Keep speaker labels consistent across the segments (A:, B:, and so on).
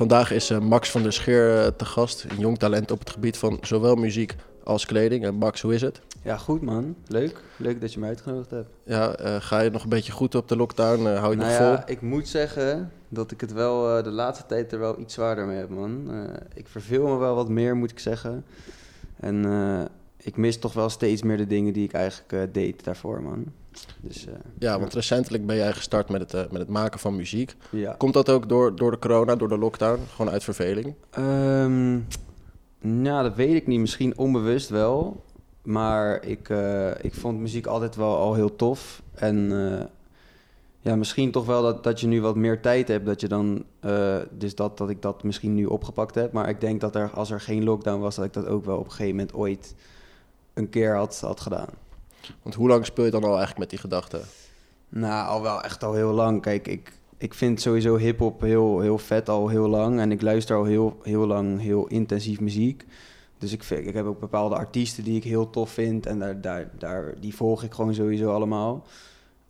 A: Vandaag is uh, Max van der Scheer uh, te gast, een jong talent op het gebied van zowel muziek als kleding. En Max, hoe is het?
B: Ja, goed man. Leuk. Leuk dat je me uitgenodigd hebt.
A: Ja, uh, ga je nog een beetje goed op de lockdown? hou je
B: nou
A: nog
B: ja,
A: vol?
B: ik moet zeggen dat ik het wel de laatste tijd er wel iets zwaarder mee heb, man. ik verveel me wel wat meer, moet ik zeggen. En ik mis toch wel steeds meer de dingen die ik eigenlijk deed daarvoor, man.
A: Dus, uh, ja, want recentelijk ben jij gestart met het, uh, met het maken van muziek.
B: Ja.
A: Komt dat ook door, door de corona, door de lockdown? Gewoon uit verveling?
B: Um, nou, dat weet ik niet. Misschien onbewust wel. Maar ik, uh, ik vond muziek altijd wel al heel tof. En ja, misschien toch wel dat, dat je nu wat meer tijd hebt. Dat je dan, dus dat, dat ik dat misschien nu opgepakt heb. Maar ik denk dat er, als er geen lockdown was, dat ik dat ook wel op een gegeven moment ooit een keer had, had gedaan.
A: Want hoe lang speel je dan al eigenlijk met die gedachten?
B: Nou, al wel echt al heel lang. Kijk, ik, ik vind sowieso hip-hop heel, heel vet al heel lang. En ik luister al heel, heel lang heel intensief muziek. Dus ik, vind, ik heb ook bepaalde artiesten die ik heel tof vind. En daar, daar, daar, die volg ik gewoon sowieso allemaal.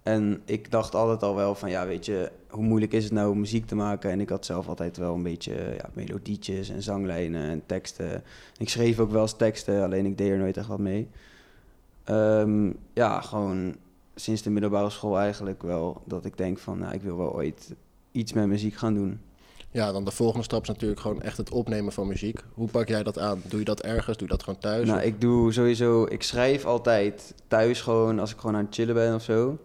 B: En ik dacht altijd al wel van, ja, weet je, hoe moeilijk is het nou om muziek te maken? En ik had zelf altijd wel een beetje ja, melodietjes en zanglijnen en teksten. Ik schreef ook wel eens teksten, alleen ik deed er nooit echt wat mee. Um, ja, gewoon sinds de middelbare school eigenlijk wel dat ik denk van, nou, ik wil wel ooit iets met muziek gaan doen.
A: Ja, dan de volgende stap is natuurlijk gewoon echt het opnemen van muziek. Hoe pak jij dat aan? Doe je dat ergens? Doe je dat gewoon thuis?
B: Nou, ik doe sowieso, ik schrijf altijd thuis gewoon als ik gewoon aan het chillen ben of zo.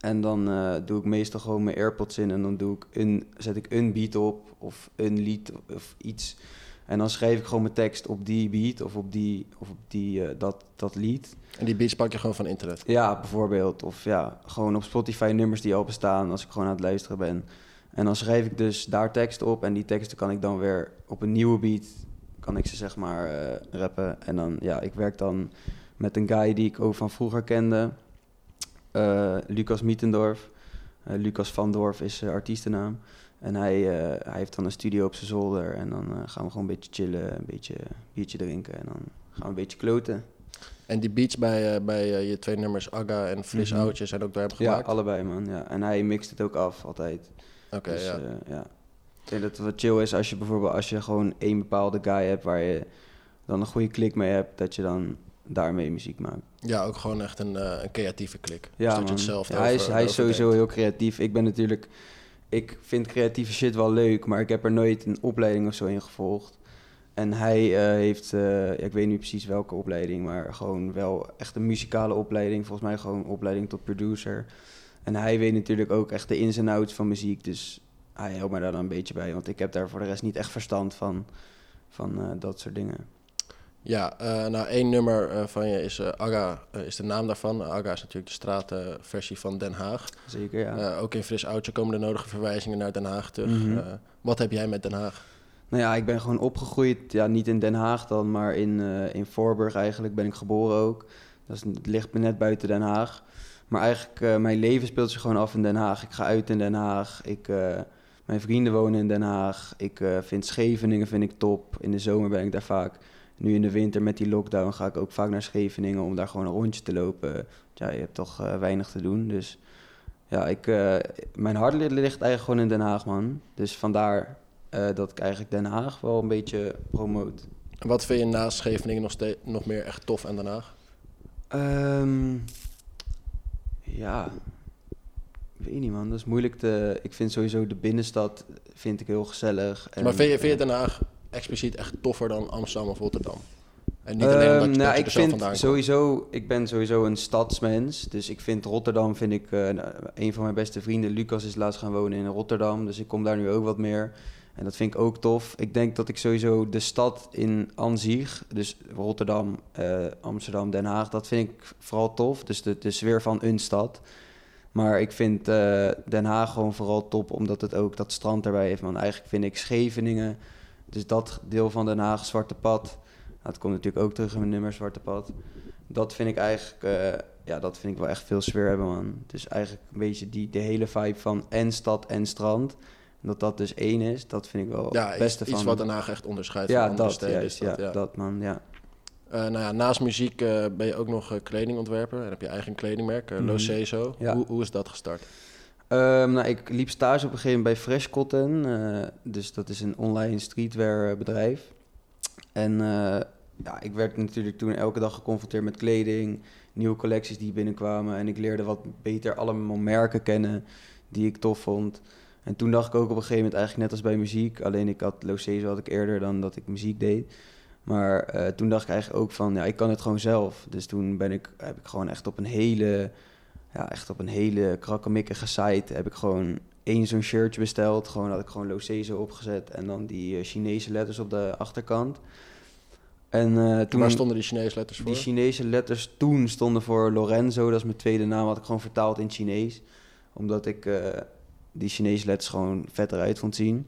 B: En dan uh, doe ik meestal gewoon mijn AirPods in en dan doe ik een, zet ik een beat op of een lied of iets. En dan schrijf ik gewoon mijn tekst op die beat of op, die, of op die, uh, dat, dat lied.
A: En die beats pak je gewoon van internet?
B: Ja, bijvoorbeeld. Of ja, gewoon op Spotify nummers die al bestaan als ik gewoon aan het luisteren ben. En dan schrijf ik dus daar tekst op en die teksten kan ik dan weer op een nieuwe beat, kan ik ze zeg maar uh, rappen. En dan, ja, ik werk dan met een guy die ik ook van vroeger kende, uh, Lucas Mietendorf. Lucas van Dorf is artiestennaam. En hij, hij heeft dan een studio op zijn zolder. En dan gaan we gewoon een beetje chillen, een beetje biertje drinken. En dan gaan we een beetje kloten.
A: En die beats bij, bij je twee nummers, Aga en Fris mm -hmm. Oudje, zijn ook door hem gemaakt?
B: Ja, allebei man. Ja. En hij mixt het ook af, altijd.
A: Oké, okay,
B: dus,
A: ja.
B: ja. Ik denk dat het wat chill is als je bijvoorbeeld als je gewoon één bepaalde guy hebt waar je dan een goede klik mee hebt, dat je dan daarmee muziek maakt.
A: Ja, ook gewoon echt een, een creatieve klik.
B: Ja,
A: dus
B: man.
A: je het zelf
B: ja, hij is, hij is sowieso heel creatief. Ik ben natuurlijk, ik vind creatieve shit wel leuk, maar ik heb er nooit een opleiding of zo in gevolgd. En hij uh, heeft, ja, ik weet niet precies welke opleiding, maar gewoon wel echt een muzikale opleiding. Volgens mij gewoon opleiding tot producer. En hij weet natuurlijk ook echt de ins en outs van muziek. Dus hij helpt mij daar dan een beetje bij. Want ik heb daar voor de rest niet echt verstand van, van uh, dat soort dingen.
A: Ja, uh, nou één nummer uh, van je is uh, Aga, is de naam daarvan. Aga is natuurlijk de straatversie van Den Haag.
B: Zeker, ja.
A: ook in Fris Oudje komen de nodige verwijzingen naar Den Haag terug.
B: Mhm.
A: wat heb jij met Den Haag?
B: Nou ja, ik ben gewoon opgegroeid, ja, niet in Den Haag dan, maar in, in Voorburg eigenlijk ben ik geboren ook. Dat is, het ligt net buiten Den Haag. Maar eigenlijk, mijn leven speelt zich gewoon af in Den Haag. Ik ga uit in Den Haag. Ik, mijn vrienden wonen in Den Haag. Ik uh, vind Scheveningen vind ik top. In de zomer ben ik daar vaak. Nu in de winter met die lockdown ga ik ook vaak naar Scheveningen om daar gewoon een rondje te lopen. Ja, je hebt toch weinig te doen. Dus ja, ik, mijn hart ligt eigenlijk gewoon in Den Haag, man. Dus vandaar dat ik eigenlijk Den Haag wel een beetje promoot.
A: Wat vind je naast Scheveningen nog, nog meer echt tof aan Den Haag?
B: Um, ja, weet niet man, dat is moeilijk te... Ik vind sowieso de binnenstad vind ik heel gezellig.
A: En, maar vind je, vind je Den Haag expliciet echt toffer dan Amsterdam of Rotterdam? En niet alleen omdat je,
B: um, nou, ik
A: zelf
B: vind sowieso, ik ben sowieso een stadsmens. Dus ik vind Rotterdam, vind ik, uh, een van mijn beste vrienden, Lucas, is laatst gaan wonen in Rotterdam. Dus ik kom daar nu ook wat meer. En dat vind ik ook tof. Ik denk dat ik sowieso de stad in aan zich, dus Rotterdam, uh, Amsterdam, Den Haag, dat vind ik vooral tof. Dus de, de sfeer van een stad. Maar ik vind uh, Den Haag gewoon vooral top, omdat het ook dat strand erbij heeft. Man, eigenlijk vind ik Scheveningen, dus dat deel van Den Haag, Zwarte Pad. Dat komt natuurlijk ook terug in mijn nummer Zwarte Pad. Dat vind ik eigenlijk, uh, ja, dat vind ik wel echt veel sfeer hebben, man. Dus eigenlijk een beetje die, de hele vibe van en stad en strand. Dat dat dus één is, dat vind ik wel
A: ja,
B: het beste
A: iets,
B: van.
A: iets wat Den Haag echt onderscheidt
B: ja,
A: van andere
B: dat,
A: steden.
B: juist,
A: dat,
B: ja, dat man, ja.
A: Uh, nou ja, naast muziek uh, ben je ook nog kledingontwerper en heb je eigen kledingmerk,
B: Mhm.
A: Loceso.
B: Ja.
A: Hoe, hoe is dat gestart?
B: Ehm, nou, ik liep stage op een gegeven moment bij Fresh Cotton. eh, dus dat is een online streetwear eh, bedrijf. En eh, ja, ik werd natuurlijk toen elke dag geconfronteerd met kleding, nieuwe collecties die binnenkwamen. En ik leerde wat beter allemaal merken kennen die ik tof vond. En toen dacht ik ook op een gegeven moment eigenlijk net als bij muziek. Alleen ik had Locezo had ik eerder dan dat ik muziek deed. Maar toen dacht ik eigenlijk ook van, ja, ik kan het gewoon zelf. Dus toen ben ik, heb ik gewoon echt op een hele, ja, echt op een hele krakkemikkige site heb ik gewoon één zo'n shirtje besteld. Gewoon had ik gewoon Locezo opgezet en dan die eh, Chinese letters op de achterkant. En eh, toen
A: Waar stonden die Chinese letters voor?
B: die Chinese letters toen stonden voor Lorenzo, dat is mijn tweede naam, had ik gewoon vertaald in Chinees. Omdat ik eh, die Chinese letters gewoon vet eruit vond zien.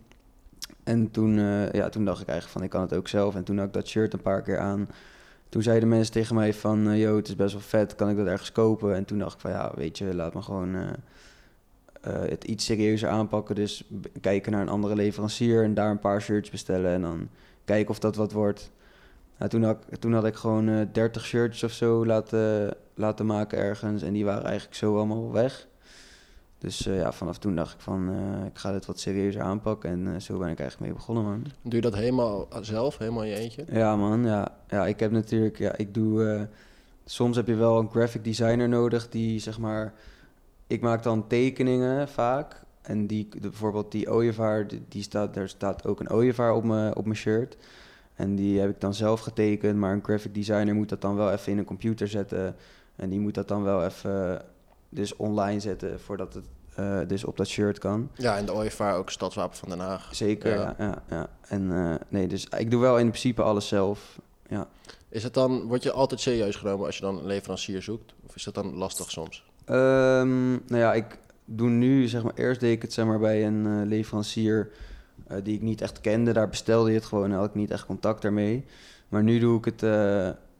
B: En toen, ja, toen dacht ik eigenlijk van, ik kan het ook zelf. En toen had ik dat shirt een paar keer aan. Toen zeiden mensen tegen mij van, eh, yo, het is best wel vet, kan ik dat ergens kopen? En toen dacht ik van, ja, weet je, laat me gewoon eh, eh, het iets serieuzer aanpakken. Dus kijken naar een andere leverancier en daar een paar shirts bestellen. En dan kijken of dat wat wordt. Nou, toen, had, ik- toen had ik gewoon eh 30 shirts of zo laten, laten maken ergens. En die waren eigenlijk zo allemaal weg. Dus eh, ja, vanaf toen dacht ik van, eh, ik ga dit wat serieuzer aanpakken. En eh, zo ben ik eigenlijk mee begonnen, man.
A: Doe je dat helemaal zelf, helemaal in je eentje?
B: Ja, man. Ja, ja ik heb natuurlijk, ja, ik doe. soms heb je wel een graphic designer nodig die zeg maar. Ik maak dan tekeningen vaak. En die, bijvoorbeeld die ooievaar, die, staat, er staat ook een ooievaar op mijn, op mijn shirt. En die heb ik dan zelf getekend, maar een graphic designer moet dat dan wel even in een computer zetten. En die moet dat dan wel even dus online zetten voordat het eh, dus op dat shirt kan.
A: Ja, en de ooievaar ook stadswapen van Den Haag.
B: Zeker,
A: Ja.
B: ja. En eh, nee, dus ik doe wel in principe alles zelf. Ja.
A: Is het dan, word je altijd serieus genomen als je dan een leverancier zoekt? Of is dat dan lastig soms?
B: Ehm, nou ja, ik doe nu, zeg maar, eerst deed ik het zeg maar, bij een eh, leverancier die ik niet echt kende. Daar bestelde je het gewoon en had ik niet echt contact daarmee. Maar nu doe ik het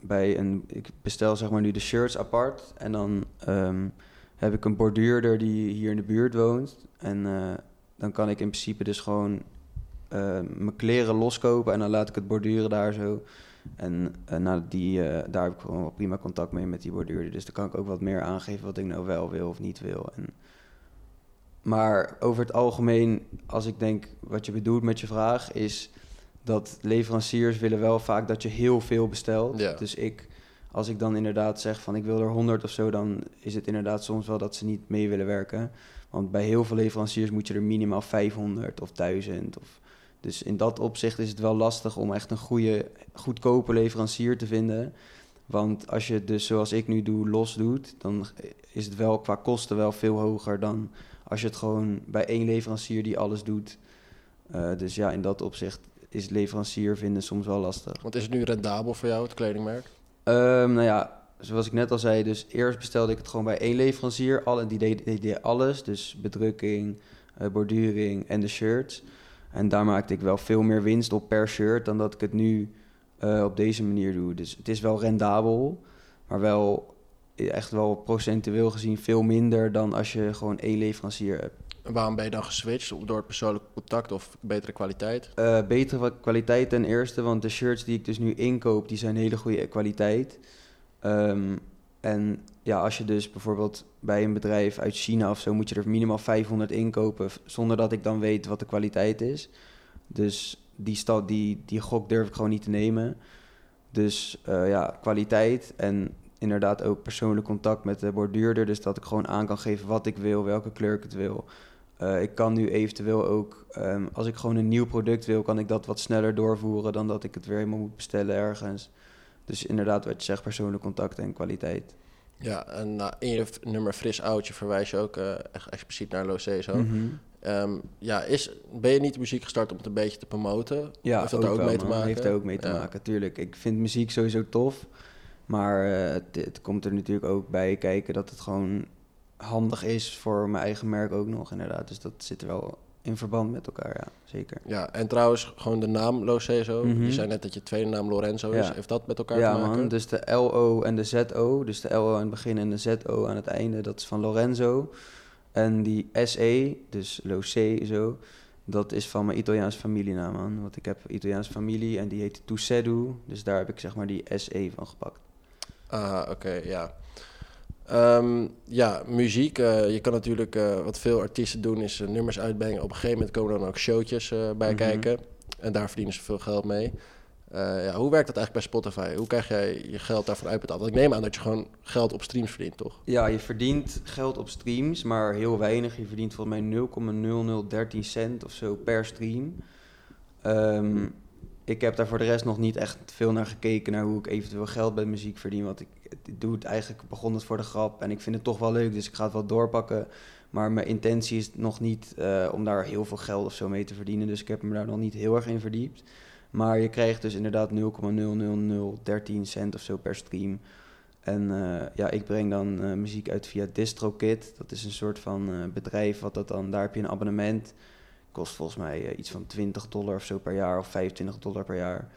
B: bij een, ik bestel zeg maar nu de shirts apart. En dan ehm, heb ik een borduurder die hier in de buurt woont. En eh, dan kan ik in principe dus gewoon eh, mijn kleren loskopen en dan laat ik het borduren daar zo. En nou, die, daar heb ik gewoon wel prima contact mee met die borduurder. Dus dan kan ik ook wat meer aangeven wat ik nou wel wil of niet wil. En, maar over het algemeen, als ik denk wat je bedoelt met je vraag, is dat leveranciers willen wel vaak dat je heel veel bestelt.
A: Ja.
B: Dus ik, als ik dan inderdaad zeg van ik wil er 100 of zo, dan is het inderdaad soms wel dat ze niet mee willen werken. Want bij heel veel leveranciers moet je er minimaal 500 of 1000 of dus in dat opzicht is het wel lastig om echt een goede, goedkope leverancier te vinden. Want als je het dus zoals ik nu doe, los doet, dan is het wel qua kosten wel veel hoger dan als je het gewoon bij één leverancier die alles doet. Eh, dus ja, in dat opzicht is leverancier vinden soms wel lastig.
A: Want is het nu rendabel voor jou, het kledingmerk?
B: Ehm, nou ja, zoals ik net al zei, dus eerst bestelde ik het gewoon bij één leverancier. Alle, die, deed, alles, dus bedrukking, eh, borduring en de shirts. En daar maakte ik wel veel meer winst op per shirt dan dat ik het nu eh, op deze manier doe. Dus het is wel rendabel, maar wel echt wel procentueel gezien veel minder dan als je gewoon één leverancier hebt.
A: Waarom ben je dan geswitcht? Door persoonlijk contact of betere kwaliteit?
B: Eh, betere kwaliteit ten eerste, want de shirts die ik dus nu inkoop, die zijn hele goede kwaliteit. Ehm, en ja, als je dus bijvoorbeeld bij een bedrijf uit China of zo, moet je er minimaal 500 inkopen, zonder dat ik dan weet wat de kwaliteit is. Dus die, stad, die, die gok durf ik gewoon niet te nemen. Dus eh, ja, kwaliteit en inderdaad ook persoonlijk contact met de borduurder. Dus dat ik gewoon aan kan geven wat ik wil, welke kleur ik het wil. Eh, ik kan nu eventueel ook, ehm, als ik gewoon een nieuw product wil, kan ik dat wat sneller doorvoeren dan dat ik het weer helemaal moet bestellen ergens. Dus inderdaad, wat je zegt, persoonlijk contact en kwaliteit.
A: Ja, en nou, in je nummer Fris Oudje verwijs je ook eh, echt expliciet naar Losé zo.
B: Mhm.
A: Ehm, ja, is, ben je niet de muziek gestart om het een beetje te promoten?
B: Ja,
A: Heeft dat er ook
B: wel,
A: mee te maken?
B: Heeft er ook mee te
A: Ja.
B: maken, tuurlijk. Ik vind muziek sowieso tof. Maar eh, het, het komt er natuurlijk ook bij kijken dat het gewoon handig is voor mijn eigen merk ook nog, inderdaad. Dus dat zit er wel in verband met elkaar, ja, zeker.
A: Ja, en trouwens, gewoon de naam Losé zo.
B: Mhm.
A: Je zei net dat je tweede naam Lorenzo is.
B: Ja.
A: Heeft dat met elkaar
B: Ja,
A: te maken?
B: man. Dus de LO en de ZO, dus de LO aan het begin en de ZO aan het einde, dat is van Lorenzo. En die SE, dus Losé zo, dat is van mijn Italiaanse familienaam, man. Want ik heb Italiaanse familie en die heet Tucedu, dus daar heb ik zeg maar die SE van gepakt.
A: Ah, oké, ja. Ehm, ja, muziek. eh, je kan natuurlijk, eh, wat veel artiesten doen, is eh, nummers uitbrengen. Op een gegeven moment komen dan ook showtjes bij
B: Mhm.
A: kijken. En daar verdienen ze veel geld mee. Ja, hoe werkt dat eigenlijk bij Spotify? Hoe krijg jij je geld daarvan uitbetaald? Want ik neem aan dat je gewoon geld op streams verdient, toch?
B: Ja, je verdient geld op streams, maar heel weinig. Je verdient volgens mij 0,0013 cent of zo per stream. Ehm, ik heb daar voor de rest nog niet echt veel naar gekeken, naar hoe ik eventueel geld bij muziek verdien. Want ik, doe het eigenlijk, begon het voor de grap en ik vind het toch wel leuk, dus ik ga het wel doorpakken. Maar mijn intentie is nog niet eh, om daar heel veel geld of zo mee te verdienen. Dus ik heb me daar nog niet heel erg in verdiept. Maar je krijgt dus inderdaad 0,00013 cent of zo per stream. En eh, ja, ik breng dan eh, muziek uit via DistroKid. Dat is een soort van bedrijf wat dat dan... Daar heb je een abonnement. Kost volgens mij eh, iets van 20 dollar of zo per jaar of 25 dollar per jaar.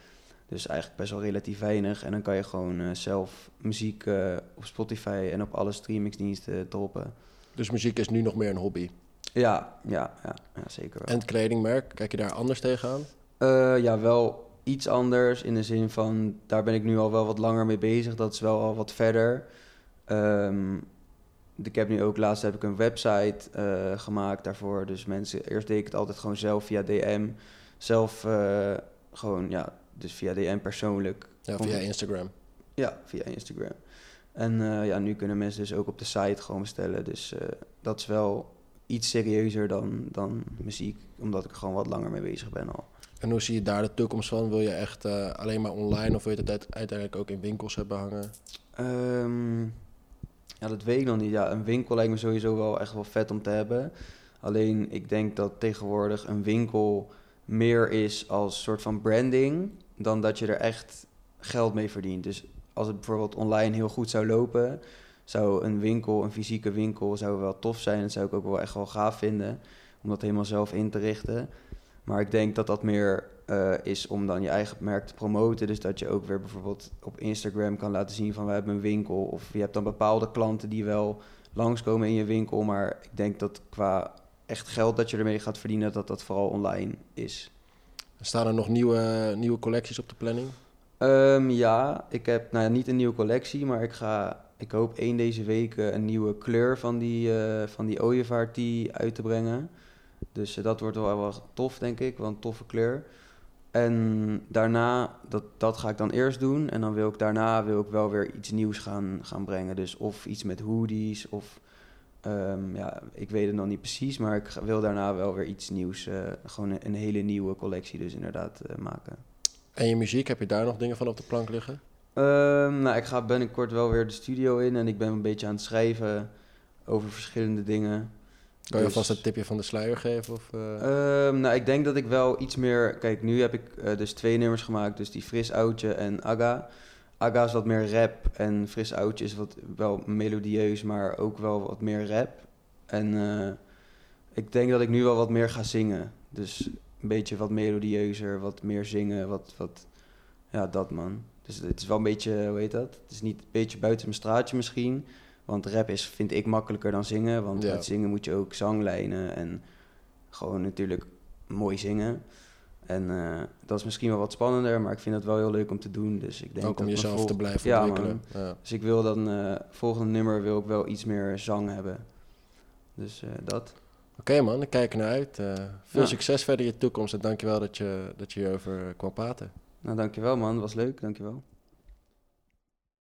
B: Dus eigenlijk best wel relatief weinig. En dan kan je gewoon eh, zelf muziek eh, op Spotify en op alle streamingsdiensten droppen.
A: Dus muziek is nu nog meer een hobby.
B: Ja, ja, ja, ja zeker wel.
A: En het kledingmerk, kijk je daar anders tegenaan?
B: Eh, ja, wel iets anders in de zin van, daar ben ik nu al wel wat langer mee bezig. Dat is wel al wat verder. Ehm, ik heb nu ook laatst heb ik een website eh, gemaakt daarvoor. Dus mensen, eerst deed ik het altijd gewoon zelf via DM. Zelf eh, gewoon, ja, dus via DM persoonlijk.
A: Ja, via Instagram.
B: Ja, via Instagram. En eh, ja, nu kunnen mensen dus ook op de site gewoon bestellen. Dus dat is wel iets serieuzer dan, dan muziek. Omdat ik er gewoon wat langer mee bezig ben al.
A: En hoe zie je daar de toekomst van? Wil je echt alleen maar online of wil je het uit- uiteindelijk ook in winkels hebben hangen?
B: Ehm, ja, dat weet ik nog niet. Ja, een winkel lijkt me sowieso wel echt wel vet om te hebben. Alleen ik denk dat tegenwoordig een winkel meer is als soort van branding dan dat je er echt geld mee verdient. Dus als het bijvoorbeeld online heel goed zou lopen, zou een winkel, een fysieke winkel, zou wel tof zijn. Dat zou ik ook wel echt wel gaaf vinden om dat helemaal zelf in te richten. Maar ik denk dat dat meer eh, is om dan je eigen merk te promoten. Dus dat je ook weer bijvoorbeeld op Instagram kan laten zien van we hebben een winkel. Of je hebt dan bepaalde klanten die wel langskomen in je winkel. Maar ik denk dat qua echt geld dat je ermee gaat verdienen, dat dat vooral online is.
A: Staan er nog nieuwe, nieuwe collecties op de planning?
B: Ehm, ja, ik heb nou ja, niet een nieuwe collectie, maar ik ga, ik hoop één deze week een nieuwe kleur van die, eh van die ooievaar tea uit te brengen. Dus eh, dat wordt wel wel tof, denk ik, een toffe kleur. En daarna, dat, dat ga ik dan eerst doen. En dan wil ik daarna wil ik wel weer iets nieuws gaan, gaan brengen. Dus of iets met hoodies, of ehm, ja, ik weet het nog niet precies. Maar ik wil daarna wel weer iets nieuws, eh, gewoon een, een hele nieuwe collectie dus inderdaad eh, maken.
A: En je muziek, heb je daar nog dingen van op de plank liggen?
B: Ehm, nou, ik ga binnenkort wel weer de studio in en ik ben een beetje aan het schrijven over verschillende dingen.
A: Kan je
B: Dus-
A: alvast een tipje van de sluier geven? Of, eh?
B: Ehm, nou, ik denk dat ik wel iets meer... Kijk, nu heb ik eh, dus twee nummers gemaakt, dus die Fris Oudje en Aga. Aga is wat meer rap en Fris Oudje is wat, wel melodieus, maar ook wel wat meer rap. En eh, ik denk dat ik nu wel wat meer ga zingen. Dus een beetje wat melodieuzer, wat meer zingen, wat... wat ja, dat man. Dus het is wel een beetje, hoe heet dat? Het is niet een beetje buiten mijn straatje misschien. Want rap is, vind ik, makkelijker dan zingen. Want
A: Ja.
B: met zingen moet je ook zanglijnen en gewoon natuurlijk mooi zingen. En eh, dat is misschien wel wat spannender, maar ik vind het wel heel leuk om te doen. Dus ik denk
A: ook om
B: dat
A: jezelf te blijven
B: Ja,
A: ontwikkelen. Ja.
B: Dus ik wil dan, eh volgende nummer wil ik wel iets meer zang hebben. Dus eh, dat.
A: Oké man, ik kijk ernaar uit. Veel
B: Ja.
A: succes verder in je toekomst en dankjewel dat je, dat je hierover kwam praten.
B: Nou, dankjewel man. Was leuk. Dankjewel.